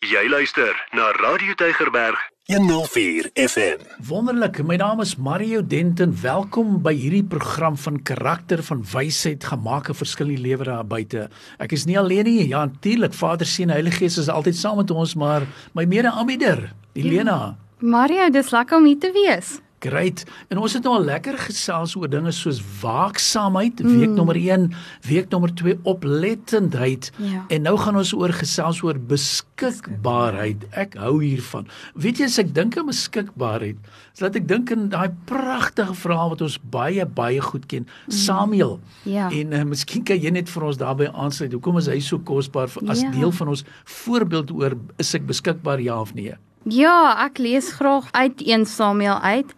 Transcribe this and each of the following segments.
Jy luister na Radio Tygerberg 104 FM. Wonderlik, my naam is Mario Denton. Welkom by hierdie program van karakter van wysheid gemaak 'n verskil in die lewe daar buite. Ek is nie alleen nie. Ja, natuurlik, Vader, Seun Heilige Gees is altyd saam met ons, maar my mede-aanbieder, Elena. Ja. Mario, dis lekker om hier te wees. Great. En ons het nou al lekker gesels oor dinge soos waaksaamheid, week mm. nommer 1, week nommer 2 oplettendheid. Ja. En nou gaan ons oor gesels oor beskikbaarheid. Ek hou hiervan. Weet jy as ek dink aan beskikbaarheid, laat ek dink aan daai pragtige verhaal wat ons baie baie goed ken, mm. Samuel. Ja. En uh, miskien kan jy net vir ons daarbey aansluit. Hoekom is hy so kosbaar as ja. deel van ons voorbeeld oor is ek beskikbaar ja of nee? Ja, ek lees graag uit 1 Samuel uit.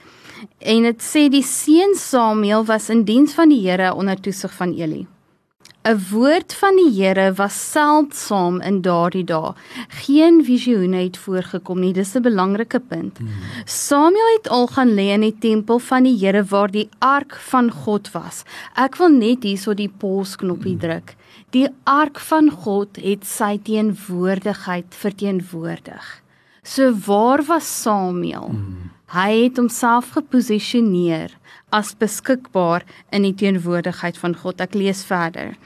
En dit sê die seun Samuel was in diens van die Here onder toesig van Eli. 'n Woord van die Here was seldsaam in daardie dae. Geen visioene het voorgekom nie. Dis 'n belangrike punt. Hmm. Samuel het al gaan lê in die tempel van die Here waar die ark van God was. Ek wil net hierso die pause knoppie hmm. druk. Die ark van God het sy teenwoordigheid verteenwoordig. So waar was Samuel? Mm. Hy het homself geposisioneer as beskikbaar in die teenwoordigheid van God. Ek lees verder.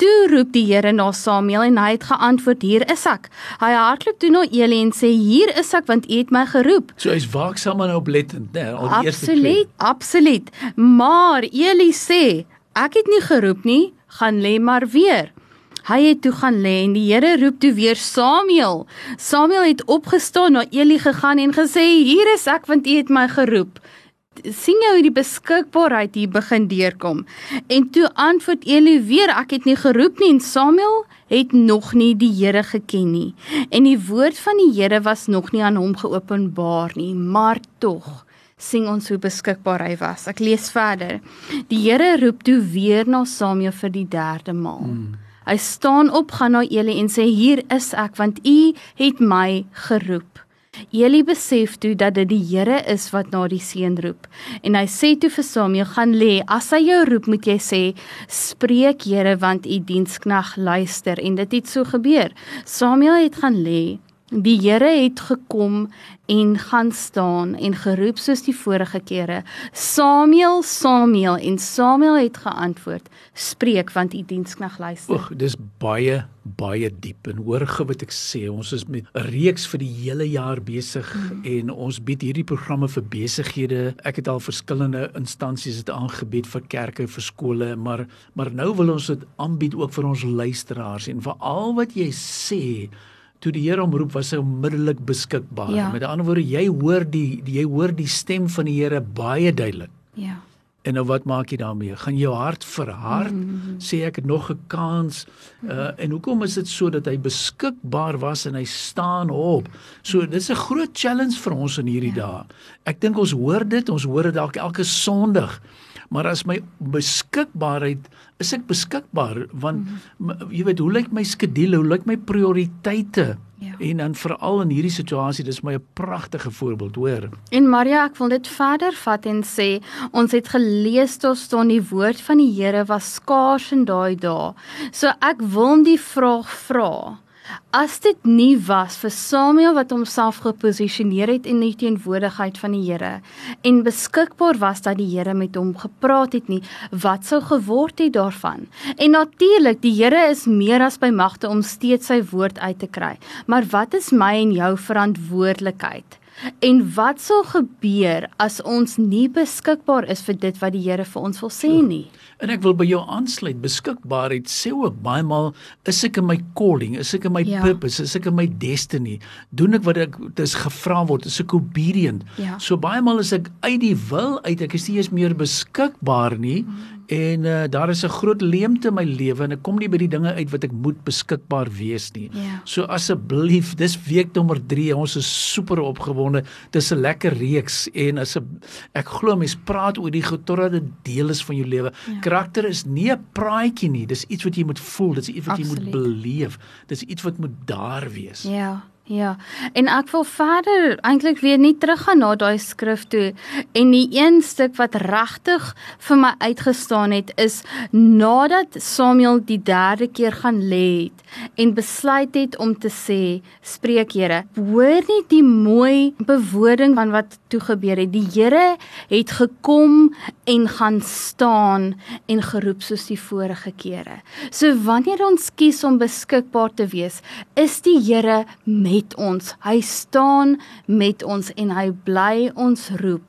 Toe roep die Here na Samuel en hy het geantwoord: "Hier is ek." Hy hardloop toe na Eli en sê: "Hier is ek want U het my geroep." So hy's waaksaam en oplettend, né? Al die eerste keer. Absoluut, absoluut. Maar Eli sê: "Ek het nie geroep nie, gaan lê maar weer." Hy het toe gaan lê en die Here roep toe weer Samuel. Samuel het opgestaan na Eli gegaan en gesê: "Hier is ek want U het my geroep." sien jy hoe die beskikbaarheid hier begin deurkom. En toe antwoord Eli weer: "Ek het nie geroep nie." En Samuel het nog nie die Here geken nie. En die woord van die Here was nog nie aan hom geopenbaar nie, maar tog sien ons hoe beskikbaar hy was. Ek lees verder. Die Here roep toe weer na Samuel vir die derde maal. Hmm. Hy staan op, gaan na Eli en sê: "Hier is ek, want U het my geroep." Eli besef toe dat dit die Here is wat na die seun roep. En hy sê toe vir Samuel: "Gaan lê. As hy jou roep, moet jy sê: Spreek Here, want U diensknag luister." En dit het so gebeur. Samuel het gaan lê. Die Here het gekom en gaan staan en geroep soos die vorige kere. Samuel, Samuel en Samuel het geantwoord: "Spreek want u diensknag luister." Oeg, dis baie baie diep en hoor gou wat ek sê. Ons is met 'n reeks vir die hele jaar besig mm. en ons bied hierdie programme vir besighede. Ek het al verskillende instansies dit aangebied vir kerke, vir skole, maar maar nou wil ons dit aanbied ook vir ons luisteraars en vir al wat jy sê toe die Here hom roep was hy onmiddellik beskikbaar. Ja. Met ander woorde, jy hoor die, die jy hoor die stem van die Here baie duidelik. Ja. En nou wat maak jy daarmee? Gaan jou hart verhard? Mm -hmm. Sê ek het nog 'n kans. Uh en hoekom is dit so dat hy beskikbaar was en hy staan op? So dis 'n groot challenge vir ons in hierdie ja. dae. Ek dink ons hoor dit, ons hoor dit dalk elke Sondag. Maar as my beskikbaarheid is ek beskikbaar want mm -hmm. jy weet hoe lyk my skedule, hoe lyk my prioriteite? Ja. En dan veral in hierdie situasie, dis my 'n pragtige voorbeeld, hoor. En Maria, ek wil dit verder vat en sê, ons het gelees tot staan die woord van die Here was skaars in daai dae. So ek wil die vraag vra. As dit nie was vir Samuel wat homself geposisioneer het in die teenwoordigheid van die Here en beskikbaar was dat die Here met hom gepraat het nie, wat sou geword het daarvan? En natuurlik, die Here is meer as by magte om steeds sy woord uit te kry. Maar wat is my en jou verantwoordelikheid? En wat sal gebeur as ons nie beskikbaar is vir dit wat die Here vir ons wil sê nie? En ek wil by jou aansluit. Beskikbaarheid sê ook baie maal is ek in my calling, is ek in my ja. purpose, is ek in my destiny. Doen ek wat ek dis gevra word, is ek obedient. Ja. So baie maal is ek uit die wil uit, ek is nie eens meer beskikbaar nie. Mm en uh, daar is 'n groot leemte in my lewe en ek kom nie by die dinge uit wat ek moet beskikbaar wees nie. Yeah. Ja. So asseblief, dis week nommer 3, ons is super opgewonde. Dis 'n lekker reeks en as 'n ek glo mense praat oor die totdat dit deel is van jou lewe. Ja. Karakter is nie 'n praatjie nie, dis iets wat jy moet voel, dis iets wat Absoluut. jy moet beleef. Dis iets wat moet daar wees. Ja. Ja. En ek wil verder eintlik weer nie teruggaan na daai skrif toe. En die een stuk wat regtig vir my uitgestaan het is nadat Samuel die derde keer gaan lê het en besluit het om te sê spreek Here hoor nie die mooi bewoording van wat toe gebeur het. Die Here het gekom en gaan staan en geroep soos die vorige kere. So wanneer ons kies om beskikbaar te wees is die Here met ons hy staan met ons en hy bly ons roep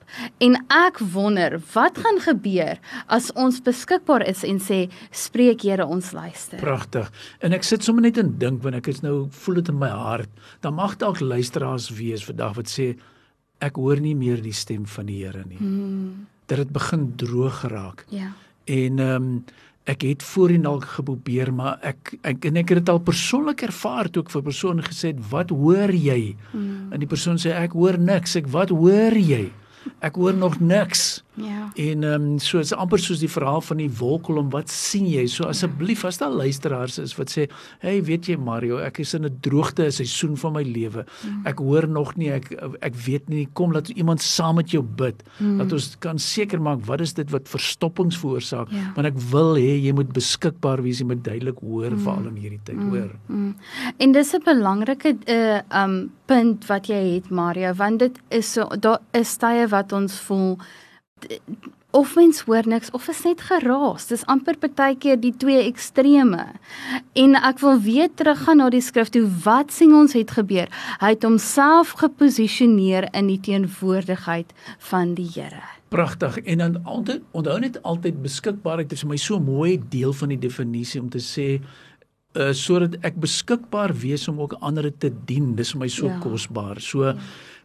en ek wonder wat gaan gebeur as ons beskikbaar is en sê spreek Here ons luister pragtig en ek sit sommer net en dink wanneer ek is nou voel dit in my hart dan mag dalk luisteraars wees vandag wat sê ek hoor nie meer die stem van die Here nie. Hmm. Dat dit begin droog geraak. Ja. En ehm um, ek het voorheen dalk geprobeer maar ek ek en ek het dit al persoonlik ervaar toe ek vir persone gesê het wat hoor jy? Hmm. En die persoon sê ek hoor niks. Ek wat hoor jy? Ek hoor nog niks. Ja. En ehm um, so is amper soos die verhaal van die wolkkolom. Wat sien jy? So asseblief as daar luisteraars is wat sê, "Hey, weet jy Mario, ek is in 'n droogte, 'n seisoen van my lewe. Mm. Ek hoor nog nie ek ek weet nie. Kom laat iemand saam met jou bid. Mm. Dat ons kan seker maak wat is dit wat verstoppings veroorsaak? Ja. Want ek wil hê jy moet beskikbaar wees, jy moet duidelik hoor mm. veral in hierdie tyd, Mm, hoor. mm. En dis 'n belangrike uh um punt wat jy het Mario, want dit is so daar is tye wat ons voel of mens hoor niks of is net geraas. Dis amper partykeer die twee extreme. En ek wil weer teruggaan na die skrif toe. Wat sien ons het gebeur? Hy het homself geposisioneer in die teenwoordigheid van die Here. Pragtig. En dan altyd onthou net altyd beskikbaarheid is vir my so mooi deel van die definisie om te sê uh sodat ek beskikbaar wees om ook ander te dien. Dis vir my so ja. kosbaar. So ja.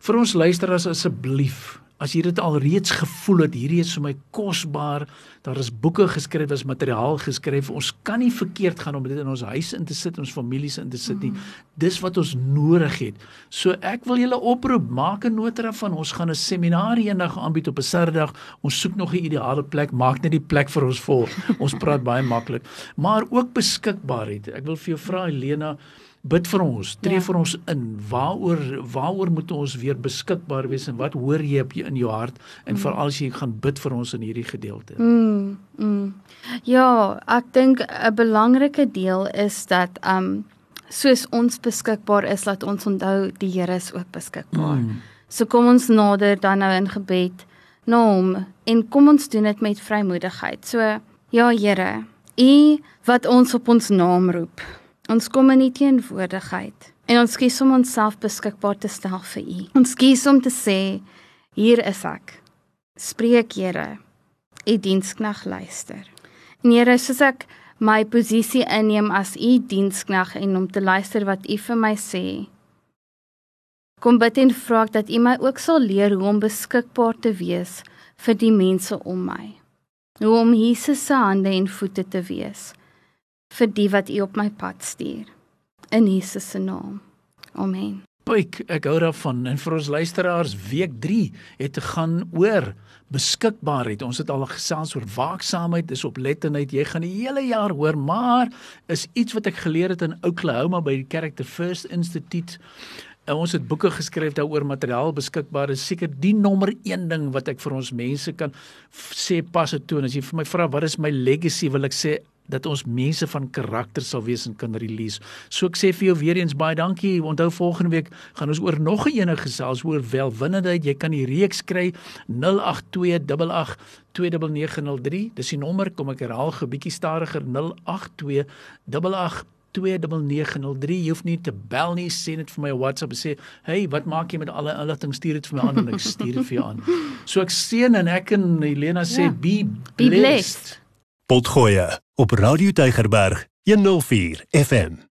vir ons luisteraars asseblief As jy dit al reeds gevoel het, hierdie is vir my kosbaar. Daar is boeke geskryf, daar is materiaal geskryf. Ons kan nie verkeerd gaan om dit in ons huis in te sit, ons families in te sit nie. Dis wat ons nodig het. So ek wil julle oproep, maak 'n nota daarvan. Ons gaan 'n seminar eendag aanbied op 'n Saterdag. Ons soek nog 'n ideale plek. Maak net die plek vir ons vol. Ons praat baie maklik, maar ook beskikbaarheid. Ek wil vir jou vra Helena, bid vir ons, tree Ja. vir ons in. Waaroor waaroor moet ons weer beskikbaar wees en wat hoor jy op jou in jou hart en veral as jy gaan bid vir ons in hierdie gedeelte. Mm, mm. Ja, ek dink 'n belangrike deel is dat um soos ons beskikbaar is, laat ons onthou die Here is ook beskikbaar. Mm. So kom ons nader dan nou in gebed na hom en kom ons doen dit met vrymoedigheid. So ja Here, U wat ons op ons naam roep. Ons kom in U teenwoordigheid en ons kies om onsself beskikbaar te stel vir U. Ons kies om te sê hier is ek. Spreek Here. U diensknag luister. En Here, soos ek my posisie inneem as U diensknag en om te luister wat U vir my sê, kom bid en vra ek dat U my ook sal leer hoe om beskikbaar te wees vir die mense om my. Hoe om Jesus se hande en voete te wees vir die wat U op my pad stuur. In Jesus se naam. Amen. Pyk, ek hou daarvan en vir ons luisteraars week 3 het te gaan oor beskikbaarheid. Ons het al gesels oor waaksaamheid, dis oplettendheid. Jy gaan die hele jaar hoor, maar is iets wat ek geleer het in Oklahoma by die Character First Institute. En ons het boeke geskryf daaroor materiaal beskikbaar is seker die nommer 1 ding wat ek vir ons mense kan sê pas dit toe en as jy vir my vra wat is my legacy wil ek sê dat ons mense van karakter sal wees en kan release. So ek sê vir jou weer eens baie dankie. Onthou volgende week gaan ons oor nog 'n ene gesels oor welwillendheid. Jy kan die reeks kry 08288 29903. Dis die nommer, kom ek herhaal gou bietjie stadiger 08288 29903 jy hoef nie te bel nie sê net vir my 'n WhatsApp en sê hey wat maak jy met alle inligting stuur dit vir my aan en ek stuur dit vir jou aan so ek seën en ek en Helena sê Ja. be Be blessed, blessed. Op Radio Tygerberg 104 FM.